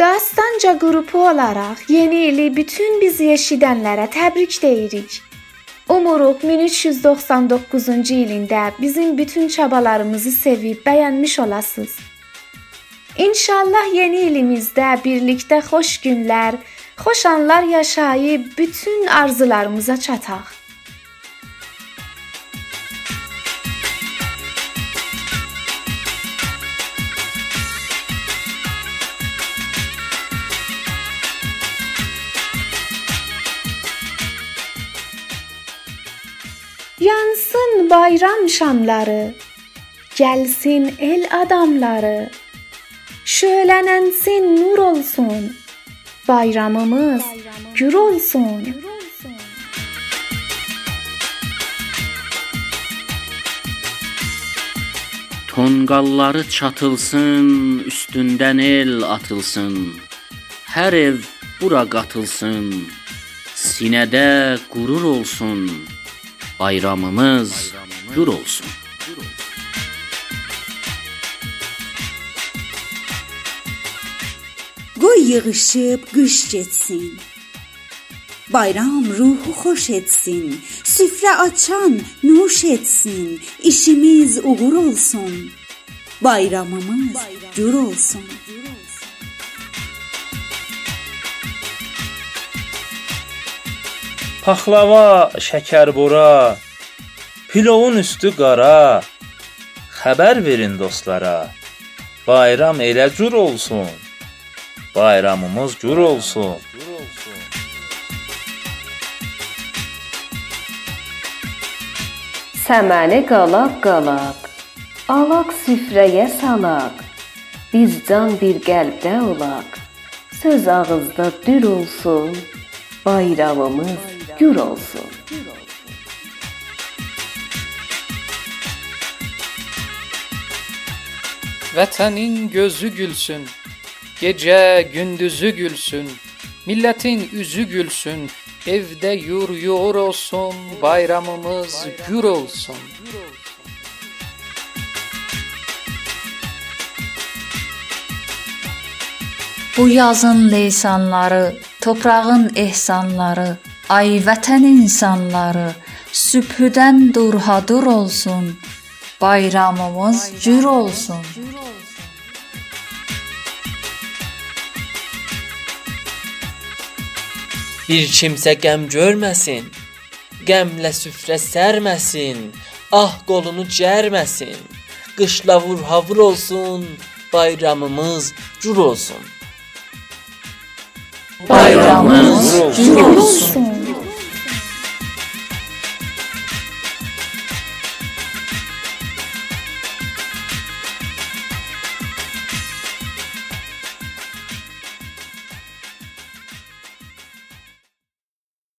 Dastanca qrupu olaraq yeni ili bütün bizi eşidənlərə təbrik deyirik. Umuruq 1399-cu ilində bizim bütün çabalarımızı sevib bəyənmiş olasınız. İnşallah yeni ilimizdə birlikdə xoş günlər, xoş anlar yaşayıb bütün arzularımıza çataq. Yansın bayram şamları, gəlsin el adamları. Şölələnsin nur olsun, bayramımız gür olsun. Tonqalları çatılsın, üstündən el atılsın. Hər ev bura qatılsın. Sinədə qürur olsun. Bayramımız gür olsun. Qoy yığışıb qış getsin. Bayram ruhu xoş etsin. Süfrə açan nuş etsin. İşimiz uğur olsun. Bayramımız gür olsun. Paxlava, şəkərbura, pilovun üstü qara. Xəbər verin dostlara. Bayram elə cür olsun. Bayramımız gür olsun. Səməni qalaq qalaq, alaq süfrəyə salaq. Biz can bir qəlbdə olaq. Söz ağızda dür olsun, bayramımız gür olsun. Vətənin gözü gülsün, gecə gündüzü gülsün, millətin üzü gülsün, evdə yur yur olsun, bayramımız gür olsun. Bu yazın leysanları, toprağın ehsanları, ay vətən insanları, sübhüdən durhadur olsun. Bayramımız cür olsun. Bir kimsə qəm görməsin. Qəmlə süfrə sərməsin. Ah qolunu cərməsin. Qışla vur havur olsun. Bayramımız cür olsun. Bayramımız cür olsun.